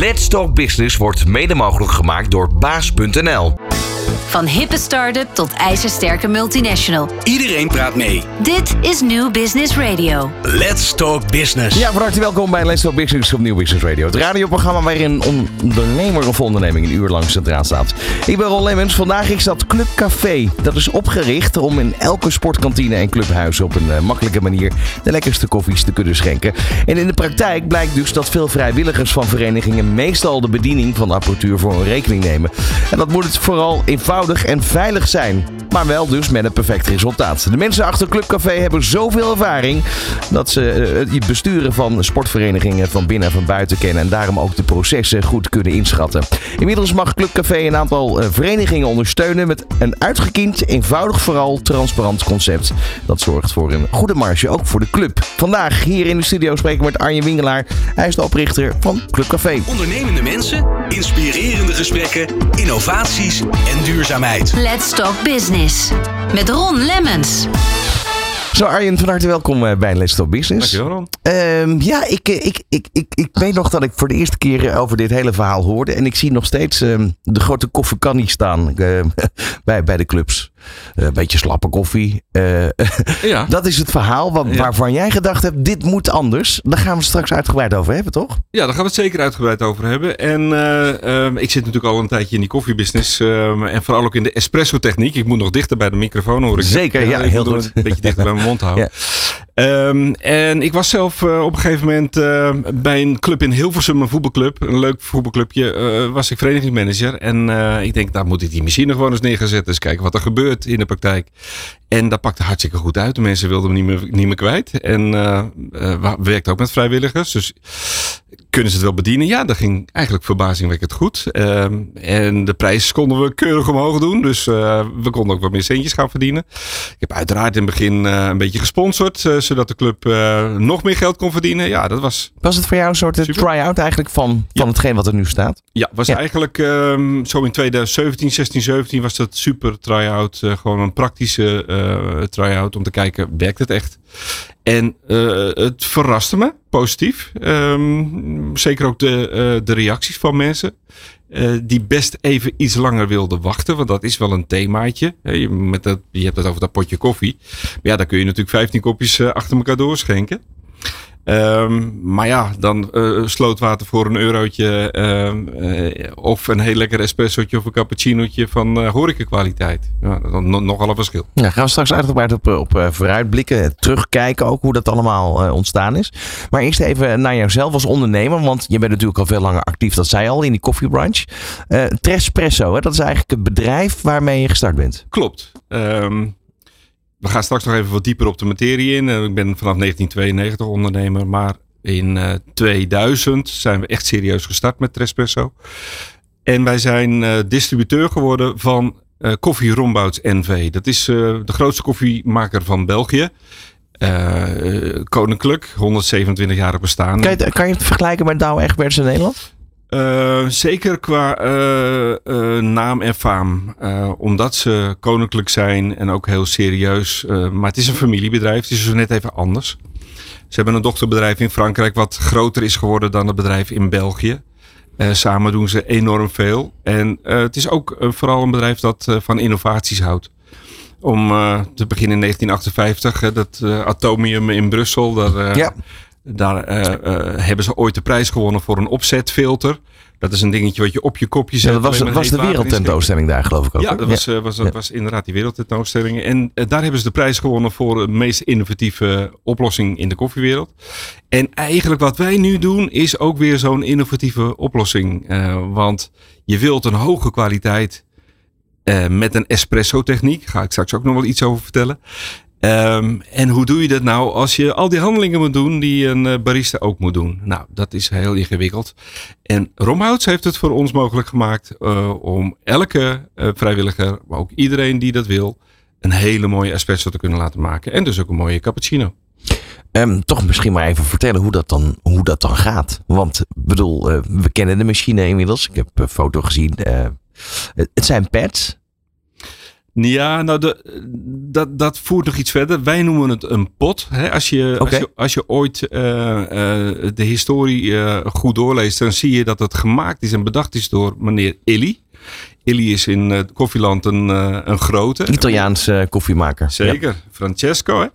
Let's Talk Business wordt mede mogelijk gemaakt door baas.nl. Van hippe start-up tot ijzersterke multinational. Iedereen praat mee. Dit is New Business Radio. Let's talk business. Ja, van harte welkom bij Let's Talk Business op Nieuw Business Radio. Het radioprogramma waarin ondernemer of onderneming een uur lang centraal staat. Ik ben Ron Lemmens. Vandaag is dat Club Café. Dat is opgericht om in elke sportkantine en clubhuis op een eh, makkelijke manier de lekkerste koffies te kunnen schenken. En in de praktijk blijkt dus dat veel vrijwilligers van verenigingen meestal de bediening van de apparatuur voor hun rekening nemen. En dat moet het vooral eenvoudig en veilig zijn. Maar wel dus met een perfect resultaat. De mensen achter Club Café hebben zoveel ervaring dat ze eh, het besturen van sportverenigingen van binnen en van buiten kennen. En daarom ook de processen goed kunnen inschatten. Inmiddels mag Club Café een aantal eh, verenigingen ondersteunen met een uitgekiend, eenvoudig vooral transparant concept. Dat zorgt voor een goede marge, ook voor de club. Vandaag hier in de studio spreken we met Arjen Wingelaar. Hij is de oprichter van Club Café. Ondernemende mensen, inspirerende gesprekken, innovaties en duurzaamheid. Let's Talk Business. Met Ron Lemmens. Zo Arjen, van harte welkom eh, bij Let's Talk Business. Dankjewel Ron. Ehm, ja, ik, eh, ik, ik, ik, ik weet nog dat ik voor de eerste keer eh, over dit hele verhaal hoorde. En ik zie nog steeds ehm, de grote koffiekannie staan bij, bij de clubs. Eh, Een beetje slappe koffie. Eh, Ja. Dat is het verhaal wa- Ja. waarvan jij gedacht hebt, dit moet anders. Daar gaan we straks uitgebreid over hebben, toch? Ja, daar gaan we het zeker uitgebreid over hebben. En eh, ehm, ik zit natuurlijk al een tijdje in die koffiebusiness. ehm, en vooral ook in de espresso techniek. Ik moet nog dichter bij de microfoon hoor ik. Zeker, ja, ik heel goed. Een beetje dichter bij mijn mond houden. Ehm, en ik was zelf eh, op een gegeven moment eh, bij een club in Hilversum, een voetbalclub. Een leuk voetbalclubje. eh, was ik verenigingsmanager. En ik denk, daar moet ik die machine gewoon eens neerzetten. Eens kijken wat er gebeurt in de praktijk. En dat pakte hartstikke goed uit. De mensen wilden me niet meer, niet meer kwijt. En we werkten ook met vrijwilligers. Dus kunnen ze het wel bedienen? Ja, dat ging eigenlijk verbazingwekkend goed. Ehm, en de prijs konden we keurig omhoog doen. Dus we konden ook wat meer centjes gaan verdienen. Ik heb uiteraard in het begin een beetje gesponsord. Zodat de club eh, nog meer geld kon verdienen. Ja, dat was, Was het voor jou een soort eh, try-out eigenlijk van, van Ja. hetgeen wat er nu staat? ja, was Ja. eigenlijk ehm, zo in 2017, 16, 17 was dat super try-out. eh, gewoon een praktische try-out om te kijken, werkt het echt? En het verraste me, positief. Ehm, zeker ook de, de reacties van mensen. Eh, die best even iets langer wilden wachten. Want dat is wel een themaatje. Met dat, je hebt het over dat potje koffie. Maar ja, daar kun je natuurlijk 15 kopjes eh, achter elkaar doorschenken. Ehm, maar ja, dan eh, slootwater voor een eurotje. ehm, eh, of een heel lekker espressootje of een cappuccinootje van eh horecakwaliteit. Ja, dan no- nogal een verschil. Ja, gaan we straks uitgebreid op, op vooruitblikken. Terugkijken ook hoe dat allemaal ontstaan is. Maar eerst even naar jouzelf als ondernemer. Want je bent natuurlijk al veel langer actief. Dat zei je al in die koffiebranche. Trespresso, hè, dat is eigenlijk het bedrijf waarmee je gestart bent. Klopt. Ehm, we gaan straks nog even wat dieper op de materie in. Eh, Ik ben vanaf 1992 ondernemer, maar in eh, 2000 zijn we echt serieus gestart met Trespresso. En wij zijn eh, distributeur geworden van eh Koffie Rombouts NV. Dat is eh, de grootste koffiemaker van België. Eh, eh, koninklijk, 127 jaar bestaan. Kan je, kan je het vergelijken met Douwe Egberts in Nederland? Eh, zeker qua eh, eh, naam en faam. Omdat ze koninklijk zijn en ook heel serieus. Maar het is een familiebedrijf. Het is dus net even anders. Ze hebben een dochterbedrijf in Frankrijk wat groter is geworden dan het bedrijf in België. Samen doen ze enorm veel. En het is ook vooral een bedrijf dat van innovaties houdt. Om te beginnen in 1958, hè, dat eh, atomium in Brussel. Daar, Ja. Daar eh, eh, hebben ze ooit de prijs gewonnen voor een opzetfilter. Dat is een dingetje wat je op je kopje zet. Ja, dat was, was de wereldtentoonstelling daar geloof ik ook. Ja, dat was, eh, was, Ja. was inderdaad die wereldtentoonstelling. En daar hebben ze de prijs gewonnen voor de meest innovatieve oplossing in de koffiewereld. En eigenlijk wat wij nu doen is ook weer zo'n innovatieve oplossing. Want je wilt een hoge kwaliteit met een espresso techniek. Ga ik straks ook nog wel iets over vertellen. Ehm, en hoe doe je dat nou als je al die handelingen moet doen die een eh, barista ook moet doen? Nou, dat is heel ingewikkeld. En Romhouts heeft het voor ons mogelijk gemaakt eh, om elke eh, vrijwilliger, maar ook iedereen die dat wil, een hele mooie espresso te kunnen laten maken. En dus ook een mooie cappuccino. Ehm, toch misschien maar even vertellen hoe dat dan, hoe dat dan gaat. Want bedoel, we kennen de machine inmiddels. Ik heb een foto gezien. het zijn pads. Ja, nou, de, dat, dat voert nog iets verder. Wij noemen het een pot. Hè? Als, je, als, je, als je ooit eh, eh, de historie eh, goed doorleest, dan zie je dat het gemaakt is en bedacht is door meneer Illy. Illy is in eh, Koffieland een, een grote. Italiaanse koffiemaker. Zeker, Francesco. Hè?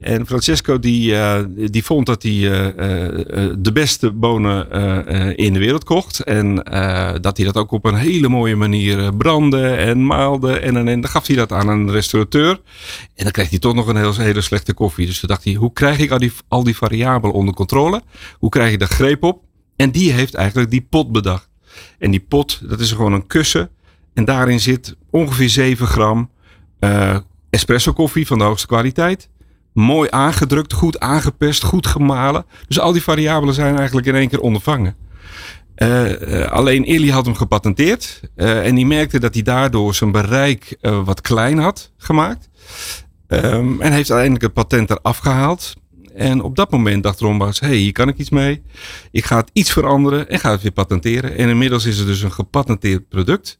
En Francesco die, eh, die vond dat hij eh, eh, de beste bonen in de wereld kocht. En dat hij dat ook op een hele mooie manier brandde en maalde. En, en, dan gaf hij dat aan een restaurateur. En dan kreeg hij toch nog een heel, hele slechte koffie. Dus toen dacht hij, hoe krijg ik al die, al die variabelen onder controle? Hoe krijg je daar greep op? En die heeft eigenlijk die pot bedacht. En die pot, dat is gewoon een kussen. En daarin zit ongeveer 7 gram espresso koffie van de hoogste kwaliteit. Mooi aangedrukt, goed aangepest, goed gemalen. Dus al die variabelen zijn eigenlijk in één keer ondervangen. Eh, eh, alleen Illy had hem gepatenteerd. eh, en die merkte dat hij daardoor zijn bereik wat klein had gemaakt. Ehm, en heeft uiteindelijk het patent eraf gehaald. En op dat moment dacht Rombouts, hé, hey, hier kan ik iets mee. Ik ga het iets veranderen en ga het weer patenteren. En inmiddels is het dus een gepatenteerd product.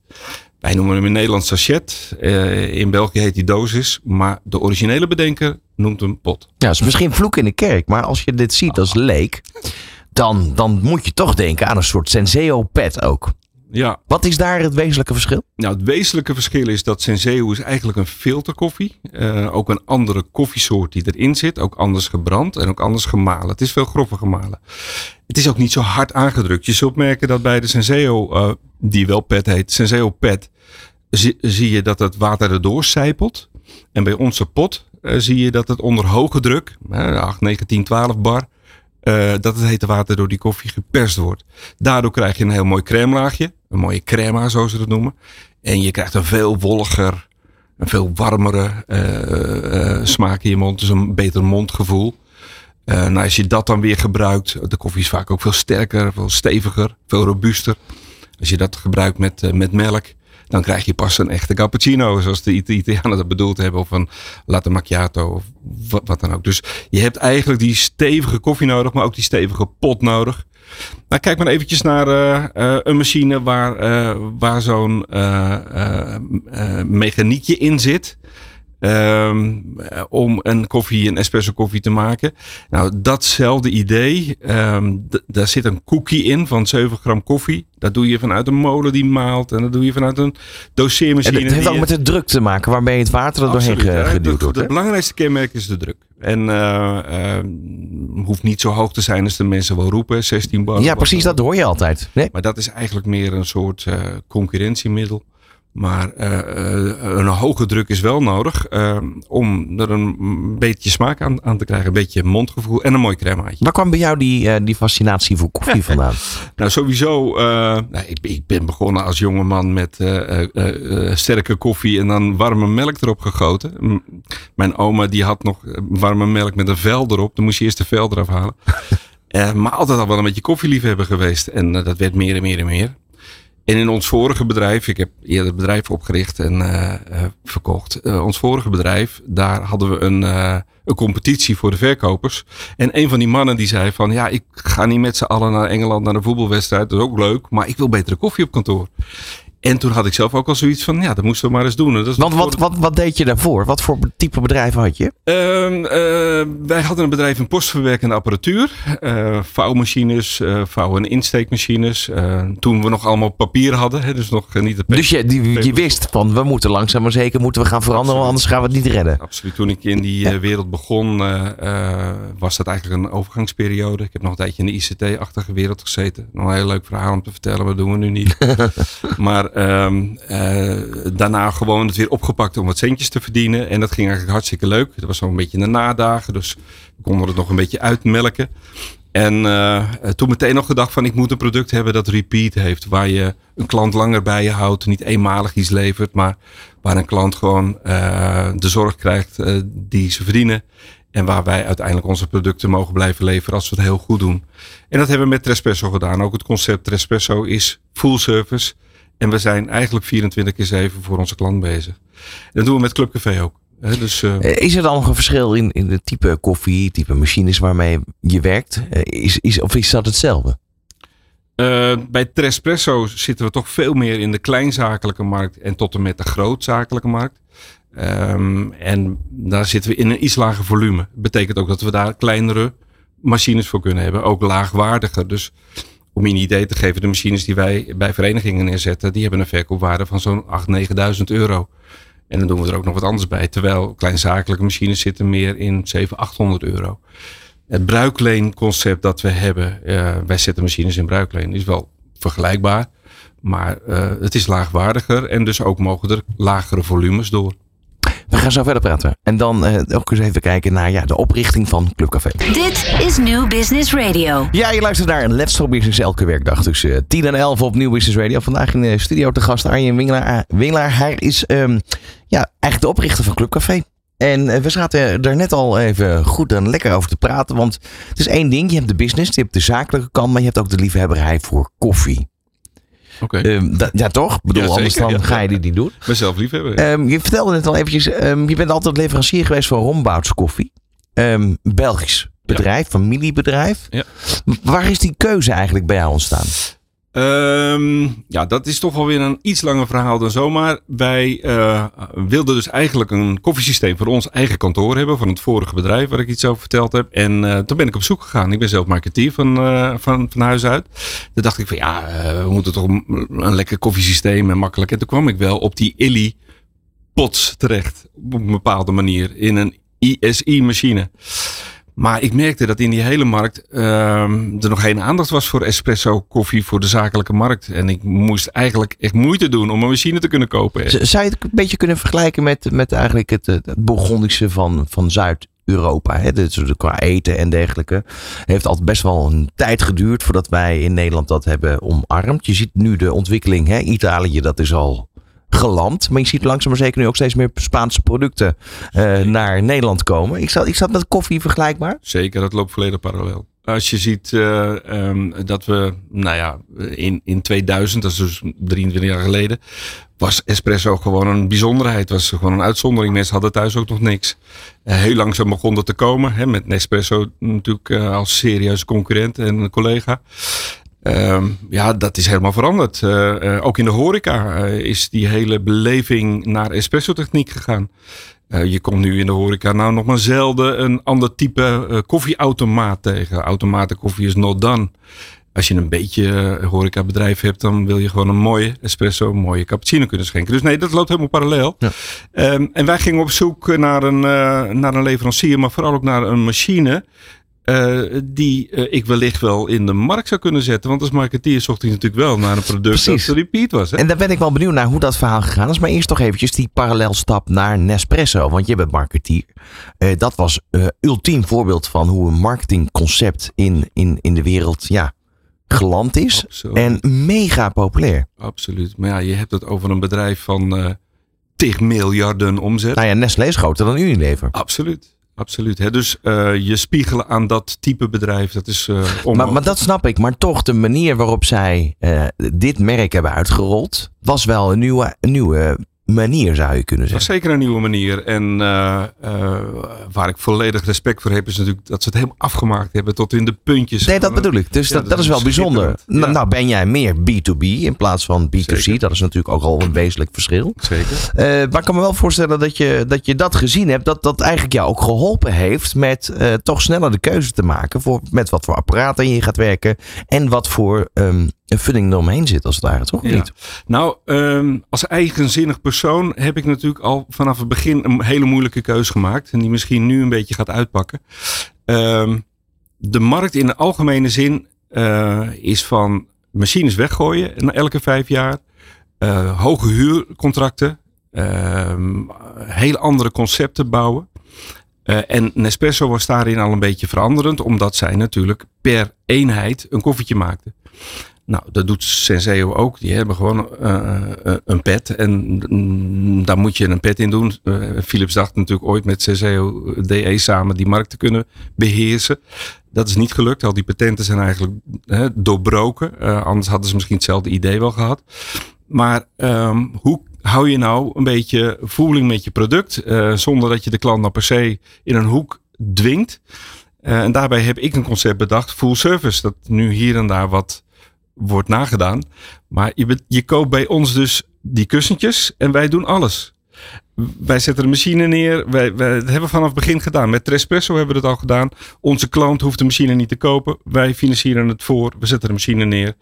Wij noemen hem in Nederland sachet. Eh, in België heet die dosis. Maar de originele bedenker noemt hem pot. Ja, is misschien vloek in de kerk, maar als je dit ziet als leek, dan, dan moet je toch denken aan een soort Senseo-pet ook. Ja, Wat is daar het wezenlijke verschil? Nou, het wezenlijke verschil is dat Senseo is eigenlijk een filterkoffie. Eh ook een andere koffiesoort die erin zit. Ook anders gebrand en ook anders gemalen. Het is veel grover gemalen. Het is ook niet zo hard aangedrukt. Je zult merken dat bij de Senseo, eh, die wel pet heet, Senseo pet, zie, zie je dat het water erdoor sijpelt. En bij onze pot eh, zie je dat het onder hoge druk, eh, 8, 9, 10, 12 bar, eh, dat het hete water door die koffie geperst wordt. Daardoor krijg je een heel mooi crème laagje. Een mooie crema, zoals ze dat noemen. En je krijgt een veel wolliger, een veel warmere eh, smaak in je mond. Dus een beter mondgevoel. Nou, als je dat dan weer gebruikt, de koffie is vaak ook veel sterker, veel steviger, veel robuuster. Als je dat gebruikt met, met melk, dan krijg je pas een echte cappuccino, zoals de Ita- Italianen dat bedoeld hebben, of een latte macchiato, of wat, dan ook. Dus je hebt eigenlijk die stevige koffie nodig, maar ook die stevige pot nodig. Nou, kijk maar eventjes naar eh, eh, een machine waar, eh, waar zo'n mechaniekje in zit. Ehm, eh, om een koffie, een espresso koffie te maken. Nou, datzelfde idee. d- daar zit een cookie in van 7 gram koffie. Dat doe je vanuit een molen die maalt. En dat doe je vanuit een En doseermachine. het heeft ook je- met de druk te maken waarmee het water er doorheen Absoluut, geduwd wordt. Het belangrijkste kenmerk is de druk. En eh, hoeft niet zo hoog te zijn als de mensen wel roepen. 16 bar. Ja, precies, dat hoor je altijd. Nee? Maar dat is eigenlijk meer een soort eh, concurrentiemiddel. Maar eh, eh, een hoge druk is wel nodig eh, om er een beetje smaak aan, aan te krijgen. Een beetje mondgevoel en een mooi cremaatje. Waar kwam bij jou die, eh, die fascinatie voor koffie vandaan? Nou, sowieso. nou, ik, ik ben begonnen als jonge man met sterke koffie en dan warme melk erop gegoten. M- Mijn oma die had nog warme melk met een vel erop. Dan moest je eerst de vel eraf halen. Maar altijd al wel een beetje koffieliefhebber geweest. En dat werd meer en meer en meer. En in ons vorige bedrijf, ik heb eerder het bedrijf opgericht en eh, eh, verkocht. Eh, ons vorige bedrijf, daar hadden we een, een competitie voor de verkopers. En een van die mannen die zei van, ja, ik ga niet met z'n allen naar Engeland naar een voetbalwedstrijd. Dat is ook leuk, maar ik wil betere koffie op kantoor. En toen had ik zelf ook al zoiets van, ja, dat moesten we maar eens doen. En dat is Want wat, wat, wat deed je daarvoor? Wat voor type bedrijf had je? Ehm, eh, wij hadden een bedrijf in postverwerkende apparatuur. eh vouwmachines, eh vouw- en insteekmachines. Toen we nog allemaal papier hadden. Hè, dus nog niet de Dus je, die, je wist van we moeten langzaam maar zeker moeten we gaan veranderen, anders gaan we het niet redden. Absoluut. Toen ik in die wereld begon, was dat eigenlijk een overgangsperiode. Ik heb nog een tijdje in de ICT-achtige wereld gezeten. Nog een heel leuk verhaal om te vertellen, maar dat doen we nu niet. maar ehm, eh, daarna gewoon het weer opgepakt om wat centjes te verdienen. En dat ging eigenlijk hartstikke leuk. Dat was zo'n beetje de nadagen, dus we konden het nog een beetje uitmelken. En eh, toen meteen nog gedacht van ik moet een product hebben dat repeat heeft. Waar je een klant langer bij je houdt. Niet eenmalig iets levert. Maar waar een klant gewoon eh, de zorg krijgt die ze verdienen. En waar wij uiteindelijk onze producten mogen blijven leveren als we het heel goed doen. En dat hebben we met Trespresso gedaan. Ook het concept Trespresso is full service. En we zijn eigenlijk 24 keer 7 voor onze klant bezig. En dat doen we met Club Café ook. Dus, eh, Eh, Is er dan nog een verschil in, in het type koffie, type machines waarmee je werkt? Eh, Is, is, of is dat hetzelfde? Uh, bij Trespresso zitten we toch veel meer in de kleinzakelijke markt en tot en met de grootzakelijke markt. Um, en daar zitten we in een iets lager volume. Dat betekent ook dat we daar kleinere machines voor kunnen hebben, ook laagwaardiger. Dus om je een idee te geven, de machines die wij bij verenigingen neerzetten, die hebben een verkoopwaarde van zo'n 8.000, 9.000 euro. En dan doen we er ook nog wat anders bij. Terwijl kleinzakelijke machines zitten meer in 700, 800 euro. Het bruikleenconcept dat we hebben, uh, wij zetten machines in bruikleen, is wel vergelijkbaar. Maar uh, het is laagwaardiger en dus ook mogen er lagere volumes door. We gaan zo verder praten. En dan uh, ook eens even kijken naar ja, de oprichting van Club Café. Dit is New Business Radio. Ja, je luistert naar Let's Talk Business elke werkdag tussen uh, 10 en 11 op New Business Radio. Vandaag in de studio te gast Arjen Wingelaar. Wingelaar hij is um, ja, eigenlijk de oprichter van Club Café. En uh, we zaten er net al even goed en lekker over te praten. Want het is één ding. Je hebt de business, je hebt de zakelijke kant. Maar je hebt ook de liefhebberij voor koffie. Okay. Um, ja, toch? Ik bedoel, Ja, anders dan ja. ga je die niet doen. Mezelf liefhebben. ja. Ehm, je vertelde net al eventjes, ehm, je bent altijd leverancier geweest van Rombouts koffie. Ehm, Belgisch bedrijf, familiebedrijf. Ja. Waar is die keuze eigenlijk bij jou ontstaan? Ehm, ja, dat is toch wel weer een iets langer verhaal dan zomaar. Wij eh, wilden dus eigenlijk een koffiesysteem voor ons eigen kantoor hebben. Van het vorige bedrijf waar ik iets over verteld heb. En eh, toen ben ik op zoek gegaan. Ik ben zelf marketeer van, eh, van, van huis uit. Toen dacht ik van ja, we moeten toch een, een lekker koffiesysteem en makkelijk. En toen kwam ik wel op die Illy pots terecht. Op een bepaalde manier. In een ISI-machine. Maar ik merkte dat in die hele markt ehm, er nog geen aandacht was voor espresso koffie voor de zakelijke markt. En ik moest eigenlijk echt moeite doen om een machine te kunnen kopen. Zou je het een beetje kunnen vergelijken met, met eigenlijk het, het van, van Zuid-Europa? hè? Dus qua eten en dergelijke. Heeft altijd best wel een tijd geduurd voordat wij in Nederland dat hebben omarmd. Je ziet nu de ontwikkeling. Hè? Italië, dat is al geland. Maar je ziet langzaam maar zeker nu ook steeds meer Spaanse producten eh, naar Nederland komen. Ik zat, ik zat met koffie vergelijkbaar. Zeker, dat loopt volledig parallel. Als je ziet eh, ehm, dat we, nou ja, in, in 2000, dat is dus 23 jaar geleden, was espresso gewoon een bijzonderheid. Was gewoon een uitzondering. Mensen hadden thuis ook nog niks. Eh, heel langzaam begon dat te komen. Hè, met Nespresso natuurlijk als serieuze concurrent en collega. Ehm, ja, dat is helemaal veranderd. Eh, eh, ook in de horeca eh, is die hele beleving naar espresso-techniek gegaan. Je komt nu in de horeca nou nog maar zelden een ander type koffieautomaat tegen. Automatenkoffie is not done. Als je een beetje eh, horecabedrijf hebt, dan wil je gewoon een mooie espresso, een mooie cappuccino kunnen schenken. Dus nee, dat loopt helemaal parallel. Ja. Ehm, en wij gingen op zoek naar een, naar een leverancier, maar vooral ook naar een machine eh, die eh, ik wellicht wel in de markt zou kunnen zetten. Want als marketeer zocht ik natuurlijk wel naar een product Precies. dat repeat was. Hè? En daar ben ik wel benieuwd naar hoe dat verhaal gegaan is. Maar eerst toch eventjes die parallelstap naar Nespresso. Want je bent marketeer. Eh, dat was ultiem voorbeeld van hoe een marketingconcept in, in, in de wereld ja, geland is. En mega populair. Absoluut. Maar ja, je hebt het over een bedrijf van tig miljarden omzet. Nou ja, Nestlé is groter dan Unilever. Absoluut. Absoluut. Hè? Dus eh, je spiegelen aan dat type bedrijf, dat is onmogelijk. Maar, maar dat snap ik. Maar toch, de manier waarop zij eh, dit merk hebben uitgerold, was wel een nieuwe, een nieuwe manier, zou je kunnen Dat zeggen. zeker een nieuwe manier. En eh, eh, waar ik volledig respect voor heb, is natuurlijk dat ze het helemaal afgemaakt hebben tot in de puntjes. Nee, dat bedoel ik. Dus Ja, dat, dat dat is wel bijzonder. Nou, Ja. nou ben jij meer B2B in plaats van B2C. Zeker. Dat is natuurlijk ook al een wezenlijk verschil. Zeker. Eh, maar ik kan me wel voorstellen dat je, dat je dat gezien hebt. Dat dat eigenlijk jou ook geholpen heeft met toch sneller de keuze te maken. Voor, met wat voor apparaten je gaat werken. En wat voor ehm een funding eromheen zit als het ware. Toch Ja. niet? Nou, ehm, als eigenzinnig persoon heb ik natuurlijk al vanaf het begin een hele moeilijke keus gemaakt. En die misschien nu een beetje gaat uitpakken. Ehm, de markt in de algemene zin eh, is van machines weggooien na elke vijf jaar. eh, hoge huurcontracten. ehm, hele andere concepten bouwen. Eh, en Nespresso was daarin al een beetje veranderend. Omdat zij natuurlijk per eenheid een koffietje maakten. Nou, dat doet Senseo ook. Die hebben gewoon eh, eh, een pet. En mm, daar moet je een pet in doen. Eh, Philips dacht natuurlijk ooit met Senseo DE samen die markt te kunnen beheersen. Dat is niet gelukt. Al die patenten zijn eigenlijk eh, doorbroken. Eh, anders hadden ze misschien hetzelfde idee wel gehad. Maar ehm, hoe hou je nou een beetje voeling met je product. eh, zonder dat je de klant nou per se in een hoek dwingt. Eh, en daarbij heb ik een concept bedacht. Full service. Dat nu hier en daar wat wordt nagedaan. Maar je, je koopt bij ons dus die kussentjes en wij doen alles. Wij zetten de machine neer. Wij, dat hebben vanaf het begin gedaan. Met Trespresso hebben we dat al gedaan. Onze klant hoeft de machine niet te kopen. Wij financieren het voor. We zetten de machine neer.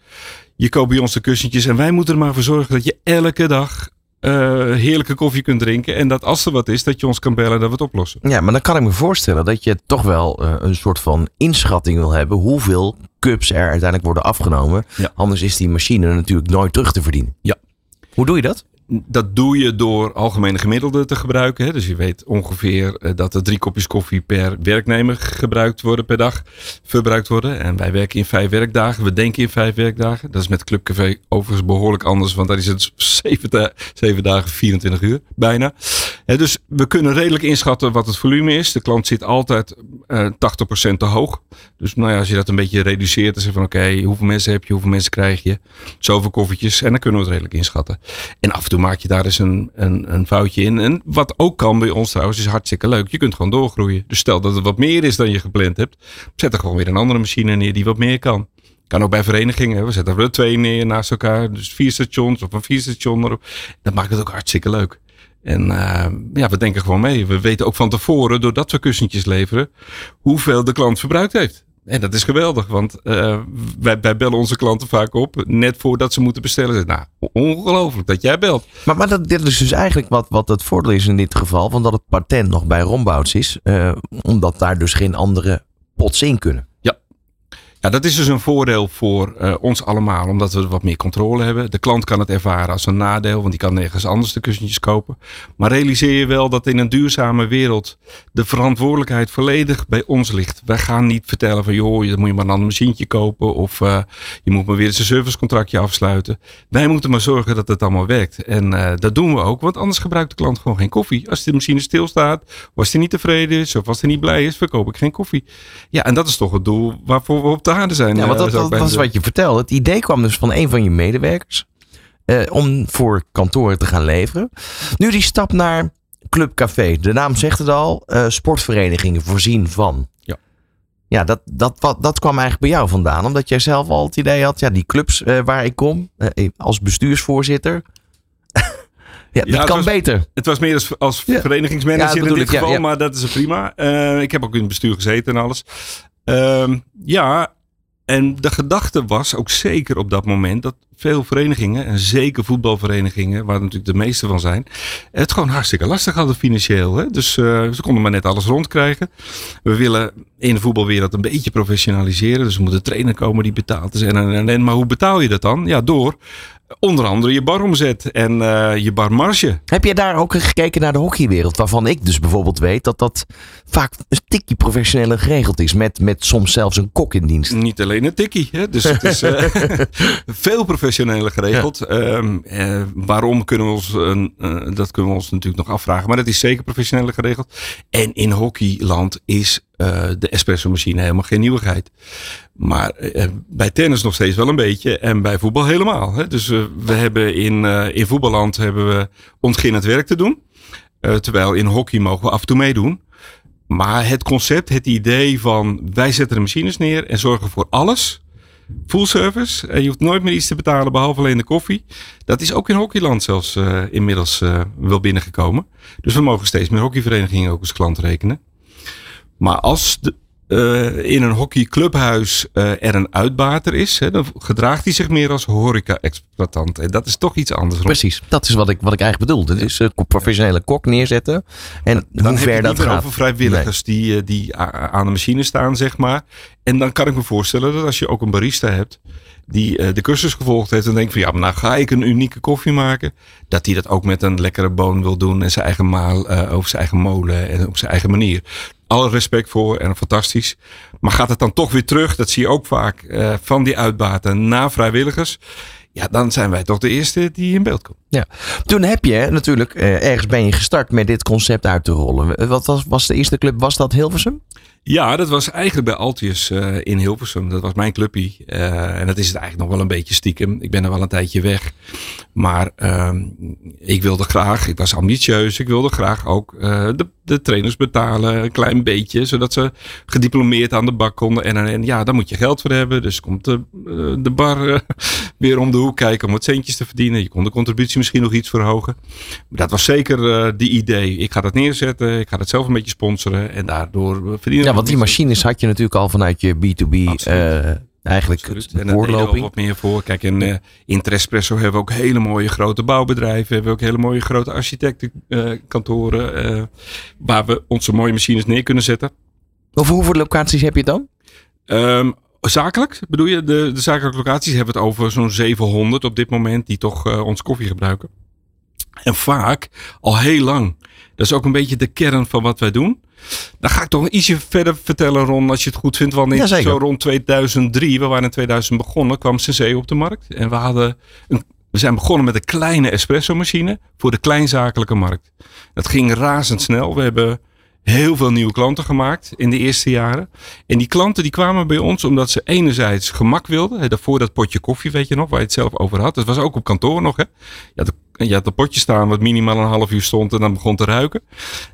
Je koopt bij ons de kussentjes. En wij moeten er maar voor zorgen dat je elke dag eh, heerlijke koffie kunt drinken. En dat als er wat is, dat je ons kan bellen en dat we het oplossen. Ja, maar dan kan ik me voorstellen dat je toch wel eh, een soort van inschatting wil hebben hoeveel cups er uiteindelijk worden afgenomen. Ja. Anders is die machine natuurlijk nooit terug te verdienen. Ja. Hoe doe je dat? Dat doe je door algemene gemiddelden te gebruiken. Hè? Dus je weet ongeveer eh, dat er drie kopjes koffie per werknemer gebruikt worden per dag. Verbruikt worden. En wij werken in vijf werkdagen. We denken in vijf werkdagen. Dat is met Clubcafé overigens behoorlijk anders. Want daar is het zeven, zeven dagen, 24 uur bijna. Hè, dus we kunnen redelijk inschatten wat het volume is. De klant zit altijd eh 80% te hoog. Dus nou ja, als je dat een beetje reduceert. Dan zeg van oké, hoeveel mensen heb je? Hoeveel mensen krijg je? Zoveel koffietjes. En dan kunnen we het redelijk inschatten. En af en toe maak je daar eens een, een, een foutje in. En wat ook kan bij ons trouwens, is hartstikke leuk. Je kunt gewoon doorgroeien. Dus stel dat het wat meer is dan je gepland hebt. Zet er gewoon weer een andere machine neer die wat meer kan. Kan ook bij verenigingen. We zetten er twee neer naast elkaar. Dus vier stations of een vier station erop. Dat maakt het ook hartstikke leuk. En eh, ja, we denken gewoon mee. We weten ook van tevoren, doordat we kussentjes leveren, hoeveel de klant verbruikt heeft. En dat is geweldig, want eh, wij, wij bellen onze klanten vaak op, net voordat ze moeten bestellen. Nou, ongelooflijk dat jij belt. Maar, maar dat, dit is dus eigenlijk wat, wat het voordeel is in dit geval. Van dat het patent nog bij Rombouts is. eh, omdat daar dus geen andere pots in kunnen. Dat is dus een voordeel voor eh, ons allemaal, omdat we wat meer controle hebben. De klant kan het ervaren als een nadeel, want die kan nergens anders de kussentjes kopen. Maar realiseer je wel dat in een duurzame wereld de verantwoordelijkheid volledig bij ons ligt. Wij gaan niet vertellen van, joh, dan moet je maar een ander machientje kopen of eh, je moet maar weer eens een servicecontractje afsluiten. Wij moeten maar zorgen dat het allemaal werkt. En eh, dat doen we ook, want anders gebruikt de klant gewoon geen koffie. Als de machine stilstaat, of als hij niet tevreden is of als hij niet blij is, verkoop ik geen koffie. Ja, en dat is toch het doel waarvoor we op de zijn. Ja, want eh, dat, was wat je vertelde. Het idee kwam dus van een van je medewerkers. eh, om voor kantoren te gaan leveren. Nu die stap naar Club Café. De naam zegt het al. eh, sportverenigingen voorzien van. Ja. Ja, dat, dat, wat, dat kwam eigenlijk bij jou vandaan. Omdat jij zelf al het idee had. Ja, die clubs eh, waar ik kom. eh, als bestuursvoorzitter. ja, dat kan was- beter. Het was meer als, als Ja. Ja, verenigingsmanager dat in dit ik, ja, geval, ja. maar dat is prima. Ik heb ook in het bestuur gezeten en alles. Ehm, ja, en de gedachte was ook zeker op dat moment dat veel verenigingen, en zeker voetbalverenigingen, waar natuurlijk de meeste van zijn, het gewoon hartstikke lastig hadden financieel. Hè? Dus eh, ze konden maar net alles rondkrijgen. We willen in de voetbalwereld een beetje professionaliseren. Dus er moet een trainer komen die betaald. En, en, en, en- maar hoe betaal je dat dan? Ja, door onder andere je baromzet en eh, je barmarge. Heb je daar ook gekeken naar de hockeywereld? Waarvan ik dus bijvoorbeeld weet dat dat vaak een tikje professioneler geregeld is. Met, met soms zelfs een kok in dienst. Niet alleen een tikkie. Hè? Dus het is eh, veel professioneler geregeld. Ehm, eh, waarom kunnen we ons, dat kunnen we ons natuurlijk nog afvragen. Maar dat is zeker professioneler geregeld. En in hockeyland is eh, de espresso machine helemaal geen nieuwigheid. Maar eh, bij tennis nog steeds wel een beetje. En bij voetbal helemaal. Hè? Dus eh, we hebben in, in voetballand hebben we ontginnend werk te doen. Terwijl in hockey mogen we af en toe meedoen. Maar het concept, het idee van wij zetten de machines neer en zorgen voor alles. Full service. En je hoeft nooit meer iets te betalen behalve alleen de koffie. Dat is ook in hockeyland zelfs inmiddels wel binnengekomen. Dus we mogen steeds meer hockeyverenigingen ook als klant rekenen. Maar als de, eh, in een hockeyclubhuis eh, er een uitbater is, hè, dan gedraagt hij zich meer als horeca-exploitant. En dat is toch iets anders. Precies, dat is wat ik, wat ik eigenlijk bedoelde. Dus een professionele kok neerzetten. En Dan hoe ver dat gaat. over vrijwilligers die, eh, die aan de machine staan, zeg maar. En dan kan ik me voorstellen dat als je ook een barista hebt die eh, de cursus gevolgd heeft en denkt van ja, maar nou ga ik een unieke koffie maken. Dat hij dat ook met een lekkere boon wil doen en zijn eigen maal eh, over zijn eigen molen en op zijn eigen manier. Alle respect voor en fantastisch. Maar gaat het dan toch weer terug, dat zie je ook vaak, eh, van die uitbaten naar vrijwilligers. Ja, dan zijn wij toch de eerste die in beeld komen. Ja. Toen heb je natuurlijk, ergens ben je gestart met dit concept uit te rollen. Wat was, was de eerste club? Was dat Hilversum? Ja, dat was eigenlijk bij Altius eh, in Hilversum. Dat was mijn clubpie. Eh, en dat is het eigenlijk nog wel een beetje stiekem. Ik ben er wel een tijdje weg. Maar ehm, ik wilde graag, ik was ambitieus. Ik wilde graag ook eh, de de trainers betalen, een klein beetje, zodat ze gediplomeerd aan de bak konden. En, en ja, daar moet je geld voor hebben. Dus komt de, eh, de bar eh, weer om de hoek kijken om wat centjes te verdienen. Je kon de contributie misschien nog iets verhogen. Maar dat was zeker eh, die idee. Ik ga dat neerzetten, ik ga dat zelf een beetje sponsoren en daardoor verdienen. Ja, want die machines had je natuurlijk al vanuit je B2B Absoluut. eh, eigenlijk Absoluut. En daar deden we ook voorloping. wat meer voor. Kijk, in, eh in Trespresso hebben we ook hele mooie grote bouwbedrijven. Hebben we ook hele mooie grote architectenkantoren. eh waar we onze mooie machines neer kunnen zetten. Over hoeveel locaties heb je het dan? Ehm, zakelijk bedoel je? De, de zakelijke locaties hebben we het over zo'n 700 op dit moment. Die toch eh ons koffie gebruiken. En vaak al heel lang. Dat is ook een beetje de kern van wat wij doen. Dan ga ik toch ietsje verder vertellen, Ron, als je het goed vindt. Want in- zo rond 2003, we waren in 2000 begonnen, kwam Senseo op de markt. En we, hadden een, we zijn begonnen met een kleine espresso machine voor de kleinzakelijke markt. Dat ging razendsnel. We hebben heel veel nieuwe klanten gemaakt in de eerste jaren. En die klanten die kwamen bij ons omdat ze enerzijds gemak wilden. Hè, Daarvoor dat potje koffie, weet je nog, waar je het zelf over had. Dat was ook op kantoor nog. Hè. Een, je had een potje staan wat minimaal een half uur stond en dan begon te ruiken.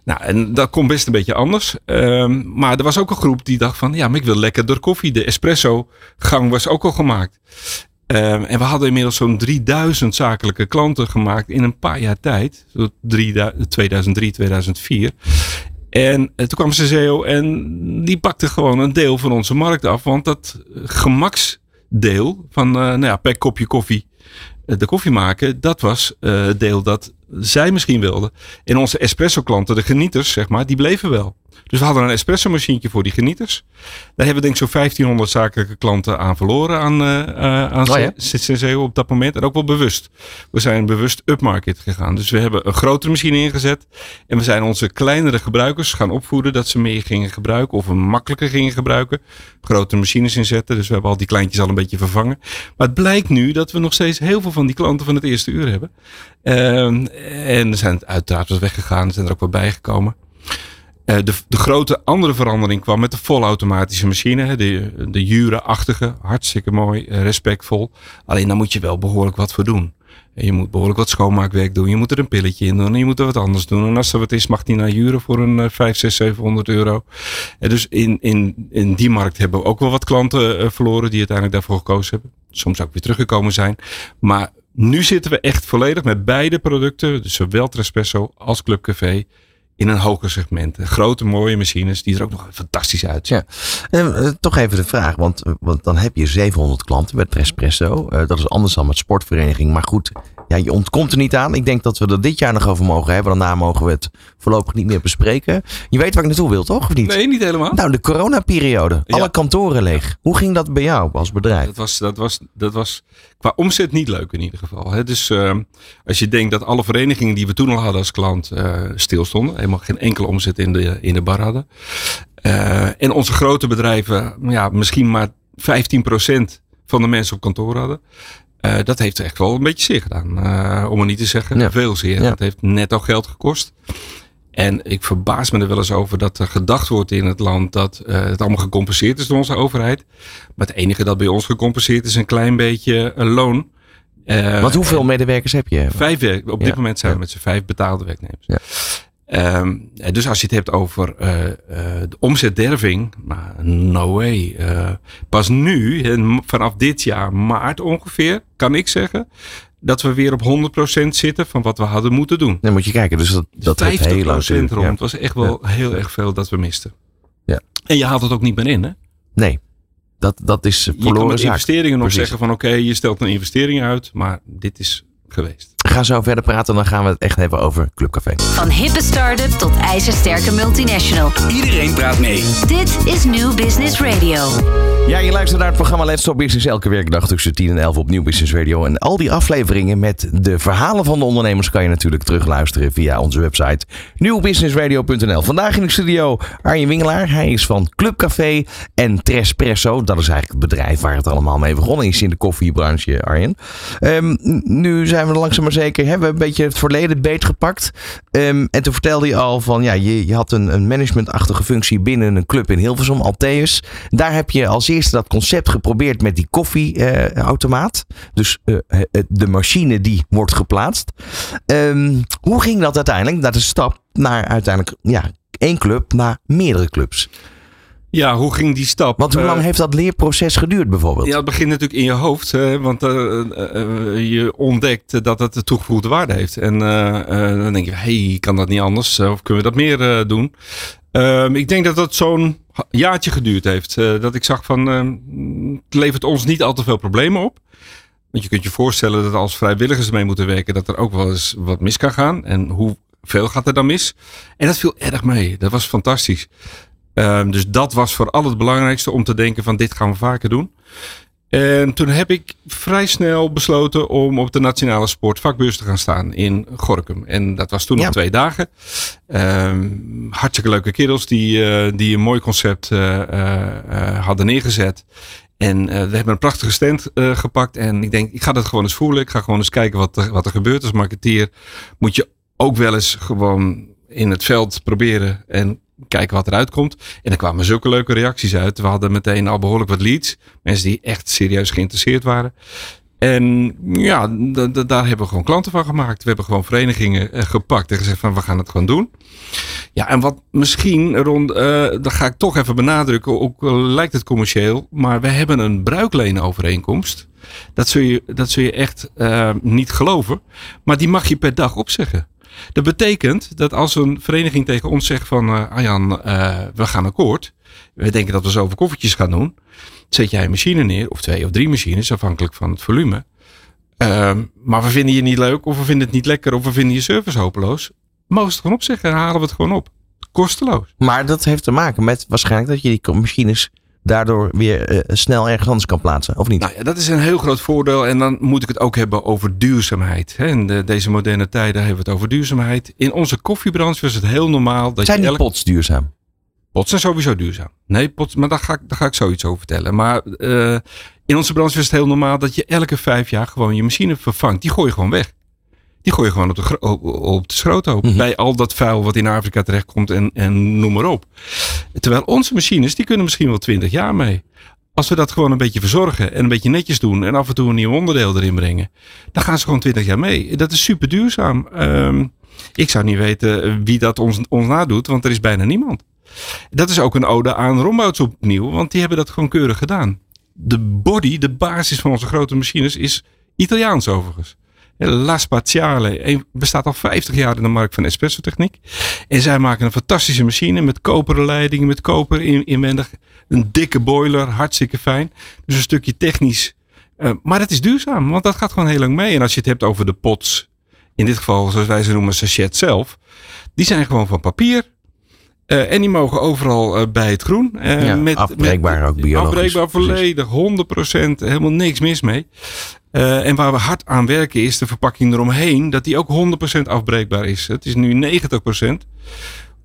Nou, en dat kon best een beetje anders. Ehm, maar er was ook een groep die dacht van, ja, maar ik wil lekkerder koffie. De espresso gang was ook al gemaakt. Ehm, en we hadden inmiddels zo'n 3000 zakelijke klanten gemaakt in een paar jaar tijd. Zo 3000 2003, 2004. En eh, toen kwam Senseo en die pakte gewoon een deel van onze markt af. Want dat eh, gemaksdeel van eh, nou ja, per kopje koffie de koffie maken, dat was eh, het deel dat zij misschien wilden. En onze espresso klanten, de genieters zeg maar, die bleven wel. Dus we hadden een espresso machientje voor die genieters. Daar hebben we denk ik zo'n 1500 zakelijke klanten aan verloren aan, eh, aan Oh ja? Op dat moment. En ook wel bewust. We zijn bewust upmarket gegaan. Dus we hebben een grotere machine ingezet. En we zijn onze kleinere gebruikers gaan opvoeden dat ze meer gingen gebruiken. Of we makkelijker gingen gebruiken. Grotere machines inzetten. Dus we hebben al die kleintjes al een beetje vervangen. Maar het blijkt nu dat we nog steeds heel veel van die klanten van het eerste uur hebben. Ehm, en er zijn uiteraard wat weggegaan. Er zijn er ook wat bijgekomen. Eh, de, de grote andere verandering kwam met de volautomatische machine. De, de Jura-achtige. Hartstikke mooi. eh, respectvol. Alleen daar moet je wel behoorlijk wat voor doen. En Je moet behoorlijk wat schoonmaakwerk doen. Je moet er een pilletje in doen. En je moet er wat anders doen. En als er wat is, mag die naar Jure voor een eh, 5, 6, 700 euro. En dus in, in, in die markt hebben we ook wel wat klanten eh, verloren. Die uiteindelijk daarvoor gekozen hebben. Soms ook weer teruggekomen zijn. Maar nu zitten we echt volledig met beide producten. Dus zowel Trespresso als Club Café. In een hoger segment. Grote mooie machines die er ook nog fantastisch uitzien. Ja. Eh, eh, toch even de vraag, want, want dan heb je 700 klanten met Trespresso. Eh, dat is anders dan met sportvereniging. Maar goed, ja, je ontkomt er niet aan. Ik denk dat we er dit jaar nog over mogen hebben. Daarna mogen we het voorlopig niet meer bespreken. Je weet waar ik naartoe wil, toch? Of niet? Nee, niet helemaal. Nou, de coronaperiode. Ja. Alle kantoren leeg. Hoe ging dat bij jou als bedrijf? Dat was, dat, was, dat was qua omzet niet leuk in ieder geval. Hè. Dus eh, als je denkt dat alle verenigingen die we toen al hadden als klant eh stilstonden. Helemaal geen enkele omzet in de, in de bar hadden. Eh, en onze grote bedrijven ja, misschien maar 15% van de mensen op kantoor hadden. Eh, dat heeft echt wel een beetje zeer gedaan. Eh, om maar niet te zeggen Ja. veel zeer. Ja. Dat heeft netto geld gekost. En ik verbaas me er wel eens over dat er gedacht wordt in het land dat eh, het allemaal gecompenseerd is door onze overheid. Maar het enige dat bij ons gecompenseerd is een klein beetje een loon. Want hoeveel medewerkers heb je? Vijf. Op dit Ja, moment zijn we met z'n vijf betaalde werknemers. Ehm, dus als je het hebt over eh, eh, de omzetderving, maar no way. Eh, pas nu, vanaf dit jaar maart ongeveer, kan ik zeggen dat we weer op 100% zitten van wat we hadden moeten doen. Dan moet je kijken. Dus dat, dat heeft 50% heel lang rond. Ja. was echt wel heel erg veel dat we misten. Ja. En je haalt het ook niet meer in. Hè? Nee, dat, dat is Je kan verloren met investeringen nog Precies. zeggen van oké, je stelt een investering uit, maar dit is geweest. Ga zo verder praten. Dan gaan we het echt hebben over Clubcafé. Van hippe start-up tot ijzersterke multinational. Iedereen praat mee. Dit is New Business Radio. Ja, je luistert naar het programma Let's Talk Business elke werkdag tussen 10 en 11 op Nieuw Business Radio. En al die afleveringen met de verhalen van de ondernemers kan je natuurlijk terugluisteren via onze website nieuwbusinessradio.nl. Vandaag in de studio Arjen Wingelaar. Hij is van Clubcafé en Trespresso. Dat is eigenlijk het bedrijf waar het allemaal mee begonnen is in de koffiebranche, Arjen. Ehm, nu zijn we langzaam maar zeker, hebben we een beetje het verleden beetgepakt. Ehm, en toen vertelde je al van, ja, je, je had een, een managementachtige functie binnen een club in Hilversum, Altheus. Daar heb je als eerste dat concept geprobeerd met die koffieautomaat. dus eh, de machine die wordt geplaatst. Ehm, hoe ging dat uiteindelijk? Dat is stap naar uiteindelijk ja, één club naar meerdere clubs. Ja, hoe ging die stap? Want hoe Eh, lang heeft dat leerproces geduurd bijvoorbeeld? Ja, het begint natuurlijk in je hoofd. Hè, want eh, eh, eh, je ontdekt dat het de toegevoegde waarde heeft. En eh, eh, dan denk je, hey, kan dat niet anders? Of kunnen we dat meer eh, doen? Ehm, ik denk dat dat zo'n jaartje geduurd heeft. Eh, dat ik zag van, ehm, het levert ons niet al te veel problemen op. Want je kunt je voorstellen dat als vrijwilligers mee moeten werken, dat er ook wel eens wat mis kan gaan. En hoeveel gaat er dan mis? En dat viel erg mee. Dat was fantastisch. Ehm, dus dat was vooral het belangrijkste om te denken van dit gaan we vaker doen. En toen heb ik vrij snel besloten om op de nationale sportvakbeurs te gaan staan in Gorkum. En dat was toen Ja. nog twee dagen. Ehm, hartstikke leuke kerels die, eh, die een mooi concept eh, eh, hadden neergezet. En we hebben een prachtige stand gepakt. En ik denk, ik ga dat gewoon eens voelen. Ik ga gewoon eens kijken wat er, wat er gebeurt. Als marketeer moet je ook wel eens gewoon in het veld proberen en kijken wat eruit komt. En er kwamen zulke leuke reacties uit. We hadden meteen al behoorlijk wat leads. Mensen die echt serieus geïnteresseerd waren. En ja, daar hebben we gewoon klanten van gemaakt. We hebben gewoon verenigingen eh, gepakt en gezegd van we gaan het gewoon doen. Ja, en wat misschien rond, eh dat ga ik toch even benadrukken, ook al lijkt het commercieel, maar we hebben een bruikleenovereenkomst. Dat zul je, dat zul je echt eh, niet geloven, maar die mag je per dag opzeggen. Dat betekent dat als een vereniging tegen ons zegt van eh, we gaan akkoord. We denken dat we zoveel koffertjes gaan doen. Zet jij een machine neer, of twee of drie machines, afhankelijk van het volume. Ehm, maar we vinden je niet leuk, of we vinden het niet lekker, of we vinden je service hopeloos. Mogen ze het gewoon opzeggen en halen we het gewoon op. Kosteloos. Maar dat heeft te maken met waarschijnlijk dat je die machines daardoor weer eh, snel ergens anders kan plaatsen, of niet? Nou ja, dat is een heel groot voordeel. En dan moet ik het ook hebben over duurzaamheid. Hè. In de, deze moderne tijden hebben we het over duurzaamheid. In onze koffiebranche was het heel normaal dat Zijn je die elk... pots duurzaam? Pots zijn sowieso duurzaam. Nee, pots, maar daar ga, ik, daar ga ik zoiets over vertellen. Maar eh, in onze branche is het heel normaal dat je elke vijf jaar gewoon je machine vervangt. Die gooi je gewoon weg. Die gooi je gewoon op de, op, op de schroothoop. Mhm. Bij al dat vuil wat in Afrika terechtkomt en, en noem maar op. Terwijl onze machines, die kunnen misschien wel twintig jaar mee. Als we dat gewoon een beetje verzorgen en een beetje netjes doen en af en toe een nieuw onderdeel erin brengen, dan gaan ze gewoon twintig jaar mee. Dat is super duurzaam. Ehm, ik zou niet weten wie dat ons, ons nadoet, want er is bijna niemand. Dat is ook een ode aan Rombouts opnieuw, want die hebben dat gewoon keurig gedaan. De body, de basis van onze grote machines, is Italiaans overigens. La Spaziale bestaat al 50 jaar in de markt van espresso techniek. En zij maken een fantastische machine met koperen leidingen, met koper in, inwendig. Een dikke boiler, hartstikke fijn. Dus een stukje technisch. Eh, maar het is duurzaam, want dat gaat gewoon heel lang mee. En als je het hebt over de pots, in dit geval zoals wij ze noemen, sachet zelf. Die zijn gewoon van papier. Eh, en die mogen overal eh, bij het groen. Eh, Ja, met, afbreekbaar met- ook, biologisch. Afbreekbaar Precies. volledig, 100%, helemaal niks mis mee. En waar we hard aan werken is de verpakking eromheen, dat die ook 100% afbreekbaar is. Het is nu 90%.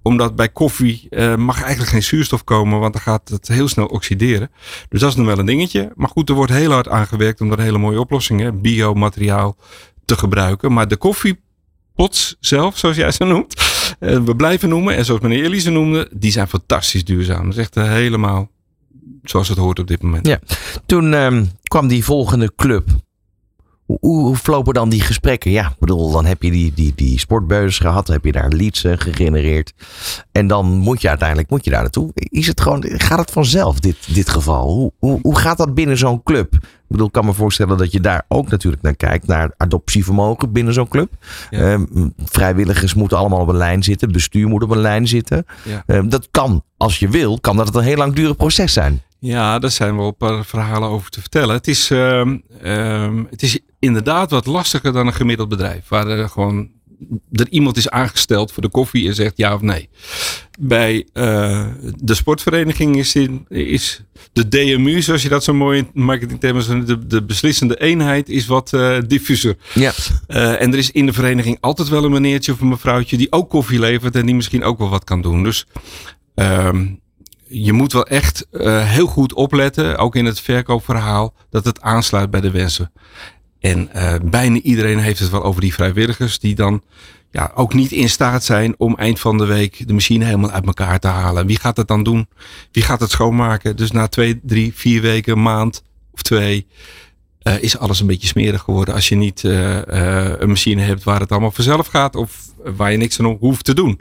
Omdat bij koffie mag eigenlijk geen zuurstof komen, want dan gaat het heel snel oxideren. Dus dat is nog wel een dingetje. Maar goed, er wordt heel hard aan gewerkt om daar hele mooie oplossingen, biomateriaal, te gebruiken. Maar de koffiepots zelf, zoals jij ze noemt, eh, we blijven noemen. En zoals meneer Elise noemde, die zijn fantastisch duurzaam. Dat is echt eh, helemaal zoals het hoort op dit moment. Ja. Toen ehm, kwam die volgende club. Hoe, hoe, dan die gesprekken? Ja, bedoel, dan heb je die, die, die sportbeus gehad, heb je daar leads eh, gegenereerd. En dan moet je uiteindelijk moet je daar naartoe. Is het gewoon, gaat het vanzelf, dit, dit geval? Hoe, hoe, hoe gaat dat binnen zo'n club? Ik bedoel, ik kan me voorstellen dat je daar ook natuurlijk naar kijkt, naar adoptievermogen binnen zo'n club. Ja. Ehm, vrijwilligers moeten allemaal op een lijn zitten, bestuur moet op een lijn zitten. Ja. Ehm, dat kan, als je wil, kan dat een heel langdurig proces zijn. Ja, daar zijn wel een paar verhalen over te vertellen. Het is, ehm, het is inderdaad wat lastiger dan een gemiddeld bedrijf. Waar er gewoon er iemand is aangesteld voor de koffie en zegt ja of nee. Bij eh, de sportvereniging is, in, is de DMU, zoals je dat zo mooi in marketingtermen zegt, de, de beslissende eenheid is wat eh, diffuser. Ja. Eh, en er is in de vereniging altijd wel een meneertje of een mevrouwtje die ook koffie levert en die misschien ook wel wat kan doen. Dus ehm, je moet wel echt heel goed opletten, ook in het verkoopverhaal, dat het aansluit bij de wensen. En eh, bijna iedereen heeft het wel over die vrijwilligers die dan ja, ook niet in staat zijn om eind van de week de machine helemaal uit elkaar te halen. Wie gaat het dan doen? Wie gaat het schoonmaken? Dus na twee, drie, vier weken, maand of twee, eh, is alles een beetje smerig geworden als je niet eh, eh, een machine hebt waar het allemaal vanzelf gaat of waar je niks aan hoeft te doen.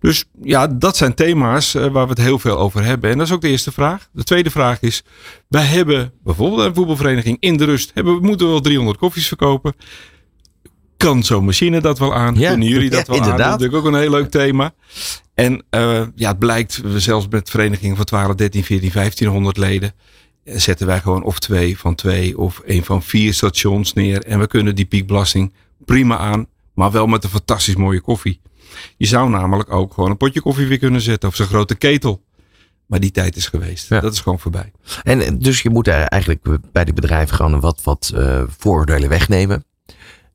Dus ja, dat zijn thema's waar we het heel veel over hebben. En dat is ook de eerste vraag. De tweede vraag is, wij hebben bijvoorbeeld een voetbalvereniging in de rust, hebben, we moeten wel 300 koffies verkopen. Kan zo'n machine dat wel aan? Ja, Kunnen jullie dat ja, wel aan? Dat is inderdaad. natuurlijk ook een heel leuk thema. En ja, het blijkt, we zelfs met verenigingen van 12, 13, 14, 1500 leden, zetten wij gewoon of twee van twee of een van vier stations neer. En we kunnen die piekbelasting prima aan, maar wel met een fantastisch mooie koffie. Je zou namelijk ook gewoon een potje koffie weer kunnen zetten of zo'n grote ketel. Maar die tijd is geweest. Ja. Dat is gewoon voorbij. En eh, dus je moet eigenlijk bij die bedrijven gewoon wat, wat eh, vooroordelen wegnemen.